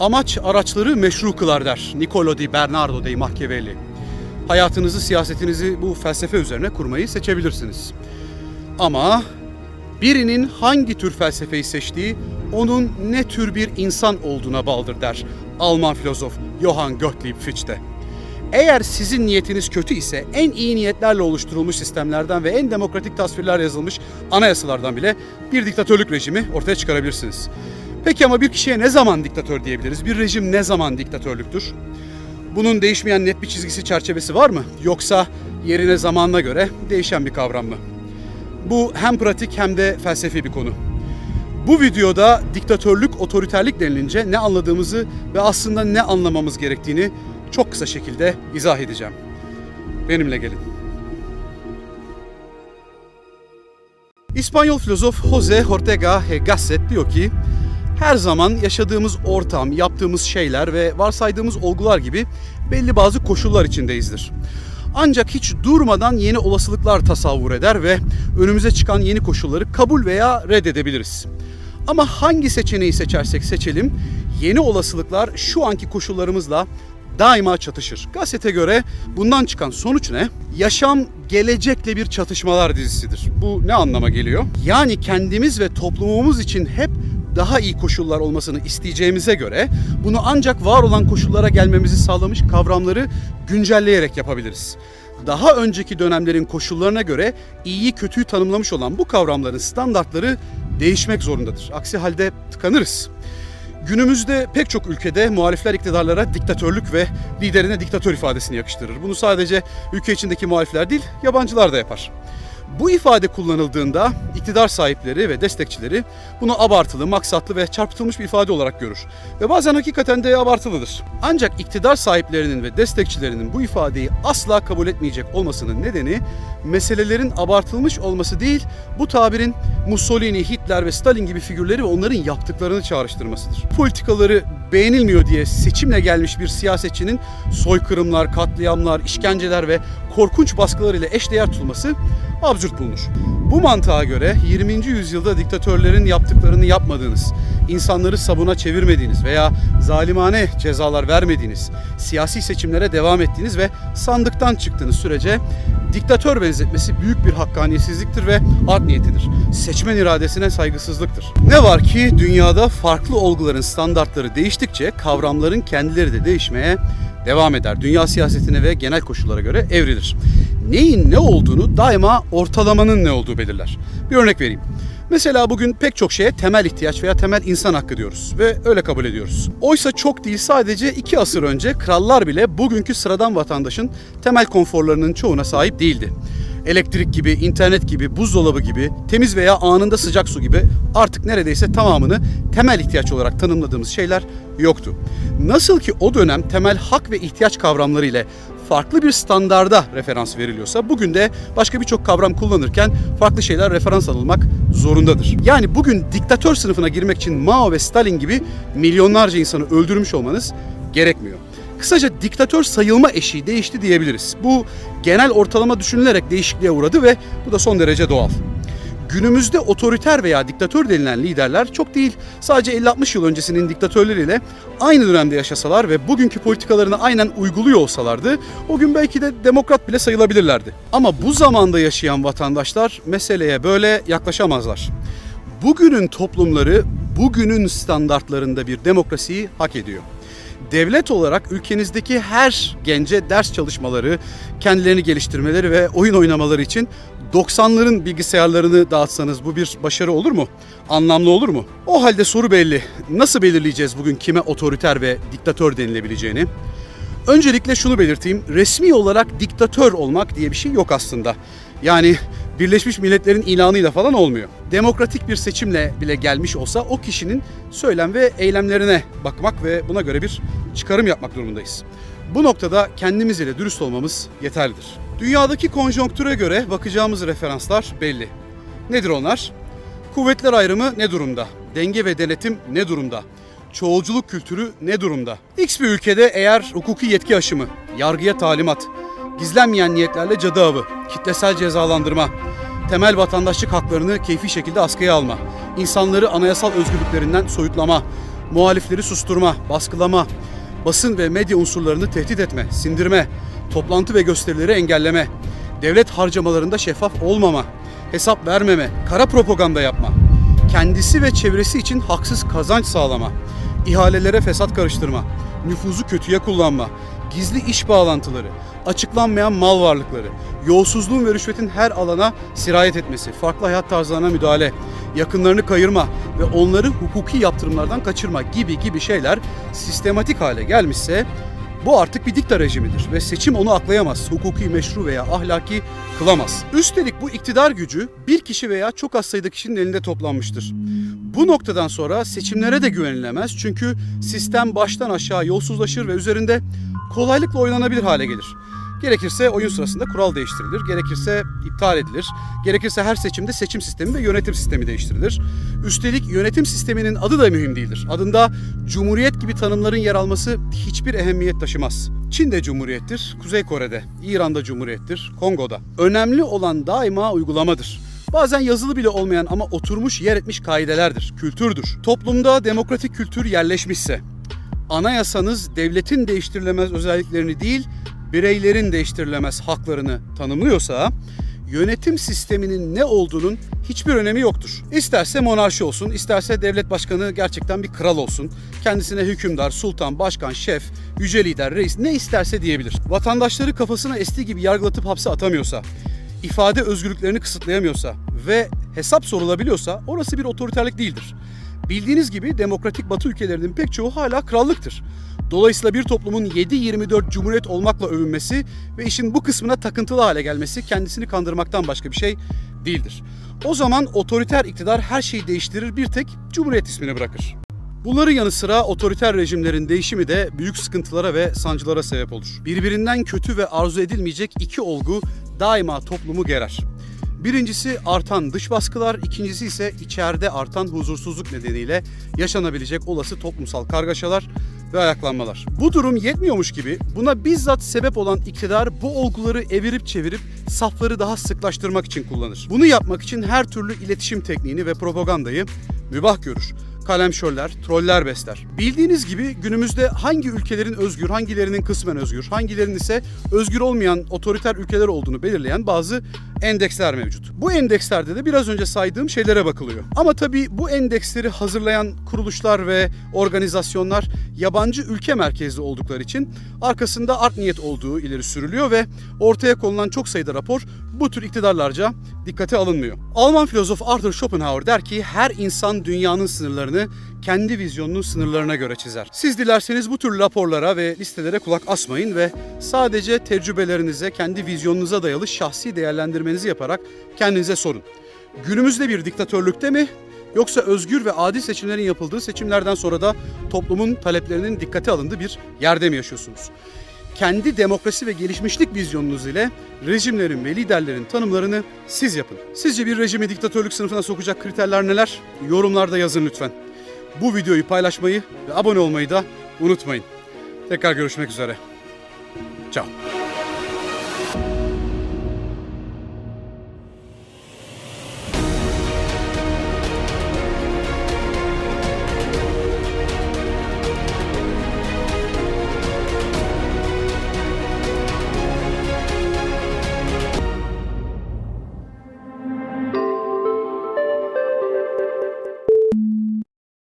Amaç araçları meşru kılar der Niccolo di Bernardo dei Machiavelli. Hayatınızı, siyasetinizi bu felsefe üzerine kurmayı seçebilirsiniz. Ama birinin hangi tür felsefeyi seçtiği onun ne tür bir insan olduğuna bağlıdır der Alman filozof Johann Gottlieb Fichte. Eğer sizin niyetiniz kötü ise en iyi niyetlerle oluşturulmuş sistemlerden ve en demokratik tasvirler yazılmış anayasalardan bile bir diktatörlük rejimi ortaya çıkarabilirsiniz. Peki ama bir kişiye ne zaman diktatör diyebiliriz? Bir rejim ne zaman diktatörlüktür? Bunun değişmeyen net bir çizgisi çerçevesi var mı? Yoksa yerine zamanına göre değişen bir kavram mı? Bu hem pratik hem de felsefi bir konu. Bu videoda diktatörlük, otoriterlik denilince ne anladığımızı ve aslında ne anlamamız gerektiğini çok kısa şekilde izah edeceğim. Benimle gelin. İspanyol filozof Jose Ortega y Gasset diyor ki, her zaman yaşadığımız ortam, yaptığımız şeyler ve varsaydığımız olgular gibi belli bazı koşullar içindeyizdir. Ancak hiç durmadan yeni olasılıklar tasavvur eder ve önümüze çıkan yeni koşulları kabul veya reddedebiliriz. Ama hangi seçeneği seçersek seçelim, yeni olasılıklar şu anki koşullarımızla daima çatışır. Gazete göre bundan çıkan sonuç ne? Yaşam gelecekle bir çatışmalar dizisidir. Bu ne anlama geliyor? Yani kendimiz ve toplumumuz için hep daha iyi koşullar olmasını isteyeceğimize göre bunu ancak var olan koşullara gelmemizi sağlamış kavramları güncelleyerek yapabiliriz. Daha önceki dönemlerin koşullarına göre iyiyi kötüyü tanımlamış olan bu kavramların standartları değişmek zorundadır. Aksi halde tıkanırız. Günümüzde pek çok ülkede muhalifler iktidarlara diktatörlük ve liderine diktatör ifadesini yakıştırır. Bunu sadece ülke içindeki muhalifler değil, yabancılar da yapar. Bu ifade kullanıldığında iktidar sahipleri ve destekçileri bunu abartılı, maksatlı ve çarpıtılmış bir ifade olarak görür. Ve bazen hakikaten de abartılıdır. Ancak iktidar sahiplerinin ve destekçilerinin bu ifadeyi asla kabul etmeyecek olmasının nedeni meselelerin abartılmış olması değil, bu tabirin Mussolini, Hitler ve Stalin gibi figürleri ve onların yaptıklarını çağrıştırmasıdır. Politikaları beğenilmiyor diye seçimle gelmiş bir siyasetçinin soykırımlar, katliamlar, işkenceler ve korkunç baskılar ile eşdeğer tutulması absürt bulunur. Bu mantığa göre 20. yüzyılda diktatörlerin yaptıklarını yapmadığınız, insanları sabuna çevirmediğiniz veya zalimane cezalar vermediğiniz, siyasi seçimlere devam ettiğiniz ve sandıktan çıktığınız sürece diktatör benzetmesi büyük bir hakkaniyetsizliktir ve art niyetidir. Seçmen iradesine saygısızlıktır. Ne var ki dünyada farklı olguların standartları değiştikçe kavramların kendileri de değişmeye devam eder. Dünya siyasetine ve genel koşullara göre evrilir. Neyin ne olduğunu daima ortalamanın ne olduğu belirler. Bir örnek vereyim. Mesela bugün pek çok şeye temel ihtiyaç veya temel insan hakkı diyoruz ve öyle kabul ediyoruz. Oysa çok değil sadece iki asır önce krallar bile bugünkü sıradan vatandaşın temel konforlarının çoğuna sahip değildi. Elektrik gibi, internet gibi, buzdolabı gibi, temiz veya anında sıcak su gibi artık neredeyse tamamını temel ihtiyaç olarak tanımladığımız şeyler yoktu. Nasıl ki o dönem temel hak ve ihtiyaç kavramları ile farklı bir standarda referans veriliyorsa bugün de başka birçok kavram kullanırken farklı şeyler referans alınmak zorundadır. Yani bugün diktatör sınıfına girmek için Mao ve Stalin gibi milyonlarca insanı öldürmüş olmanız gerekmiyor. Kısaca diktatör sayılma eşiği değişti diyebiliriz. Bu genel ortalama düşünülerek değişikliğe uğradı ve bu da son derece doğal. Günümüzde otoriter veya diktatör denilen liderler çok değil sadece 50-60 yıl öncesinin diktatörleriyle aynı dönemde yaşasalar ve bugünkü politikalarını aynen uyguluyor olsalardı o gün belki de demokrat bile sayılabilirlerdi. Ama bu zamanda yaşayan vatandaşlar meseleye böyle yaklaşamazlar. Bugünün toplumları bugünün standartlarında bir demokrasiyi hak ediyor devlet olarak ülkenizdeki her gence ders çalışmaları, kendilerini geliştirmeleri ve oyun oynamaları için 90'ların bilgisayarlarını dağıtsanız bu bir başarı olur mu? Anlamlı olur mu? O halde soru belli. Nasıl belirleyeceğiz bugün kime otoriter ve diktatör denilebileceğini? Öncelikle şunu belirteyim. Resmi olarak diktatör olmak diye bir şey yok aslında. Yani Birleşmiş Milletler'in ilanıyla falan olmuyor. Demokratik bir seçimle bile gelmiş olsa o kişinin söylem ve eylemlerine bakmak ve buna göre bir çıkarım yapmak durumundayız. Bu noktada kendimiz ile dürüst olmamız yeterlidir. Dünyadaki konjonktüre göre bakacağımız referanslar belli. Nedir onlar? Kuvvetler ayrımı ne durumda? Denge ve denetim ne durumda? Çoğulculuk kültürü ne durumda? X bir ülkede eğer hukuki yetki aşımı, yargıya talimat, gizlenmeyen niyetlerle cadı avı, kitlesel cezalandırma, temel vatandaşlık haklarını keyfi şekilde askıya alma, insanları anayasal özgürlüklerinden soyutlama, muhalifleri susturma, baskılama, basın ve medya unsurlarını tehdit etme, sindirme, toplantı ve gösterileri engelleme, devlet harcamalarında şeffaf olmama, hesap vermeme, kara propaganda yapma, kendisi ve çevresi için haksız kazanç sağlama, ihalelere fesat karıştırma, nüfuzu kötüye kullanma, gizli iş bağlantıları, açıklanmayan mal varlıkları, yolsuzluğun ve rüşvetin her alana sirayet etmesi, farklı hayat tarzlarına müdahale, yakınlarını kayırma ve onları hukuki yaptırımlardan kaçırma gibi gibi şeyler sistematik hale gelmişse bu artık bir dikta rejimidir ve seçim onu aklayamaz, hukuki, meşru veya ahlaki kılamaz. Üstelik bu iktidar gücü bir kişi veya çok az sayıda kişinin elinde toplanmıştır. Bu noktadan sonra seçimlere de güvenilemez çünkü sistem baştan aşağı yolsuzlaşır ve üzerinde kolaylıkla oynanabilir hale gelir. Gerekirse oyun sırasında kural değiştirilir, gerekirse iptal edilir, gerekirse her seçimde seçim sistemi ve yönetim sistemi değiştirilir. Üstelik yönetim sisteminin adı da mühim değildir. Adında cumhuriyet gibi tanımların yer alması hiçbir ehemmiyet taşımaz. Çin'de cumhuriyettir, Kuzey Kore'de, İran'da cumhuriyettir, Kongo'da. Önemli olan daima uygulamadır. Bazen yazılı bile olmayan ama oturmuş yer etmiş kaidelerdir, kültürdür. Toplumda demokratik kültür yerleşmişse, anayasanız devletin değiştirilemez özelliklerini değil, bireylerin değiştirilemez haklarını tanımlıyorsa yönetim sisteminin ne olduğunun hiçbir önemi yoktur. İsterse monarşi olsun, isterse devlet başkanı gerçekten bir kral olsun. Kendisine hükümdar, sultan, başkan, şef, yüce lider, reis ne isterse diyebilir. Vatandaşları kafasına estiği gibi yargılatıp hapse atamıyorsa, ifade özgürlüklerini kısıtlayamıyorsa ve hesap sorulabiliyorsa orası bir otoriterlik değildir. Bildiğiniz gibi demokratik batı ülkelerinin pek çoğu hala krallıktır. Dolayısıyla bir toplumun 7-24 cumhuriyet olmakla övünmesi ve işin bu kısmına takıntılı hale gelmesi kendisini kandırmaktan başka bir şey değildir. O zaman otoriter iktidar her şeyi değiştirir bir tek cumhuriyet ismini bırakır. Bunların yanı sıra otoriter rejimlerin değişimi de büyük sıkıntılara ve sancılara sebep olur. Birbirinden kötü ve arzu edilmeyecek iki olgu daima toplumu gerer. Birincisi artan dış baskılar, ikincisi ise içeride artan huzursuzluk nedeniyle yaşanabilecek olası toplumsal kargaşalar ve ayaklanmalar. Bu durum yetmiyormuş gibi buna bizzat sebep olan iktidar bu olguları evirip çevirip safları daha sıklaştırmak için kullanır. Bunu yapmak için her türlü iletişim tekniğini ve propagandayı mübah görür kalemşörler, troller besler. Bildiğiniz gibi günümüzde hangi ülkelerin özgür, hangilerinin kısmen özgür, hangilerinin ise özgür olmayan otoriter ülkeler olduğunu belirleyen bazı endeksler mevcut. Bu endekslerde de biraz önce saydığım şeylere bakılıyor. Ama tabii bu endeksleri hazırlayan kuruluşlar ve organizasyonlar yabancı ülke merkezli oldukları için arkasında art niyet olduğu ileri sürülüyor ve ortaya konulan çok sayıda rapor bu tür iktidarlarca dikkate alınmıyor. Alman filozof Arthur Schopenhauer der ki her insan dünyanın sınırlarını kendi vizyonunun sınırlarına göre çizer. Siz dilerseniz bu tür raporlara ve listelere kulak asmayın ve sadece tecrübelerinize, kendi vizyonunuza dayalı şahsi değerlendirmenizi yaparak kendinize sorun. Günümüzde bir diktatörlükte mi yoksa özgür ve adil seçimlerin yapıldığı seçimlerden sonra da toplumun taleplerinin dikkate alındığı bir yerde mi yaşıyorsunuz? Kendi demokrasi ve gelişmişlik vizyonunuz ile rejimlerin ve liderlerin tanımlarını siz yapın. Sizce bir rejimi diktatörlük sınıfına sokacak kriterler neler? Yorumlarda yazın lütfen. Bu videoyu paylaşmayı ve abone olmayı da unutmayın. Tekrar görüşmek üzere. Ciao.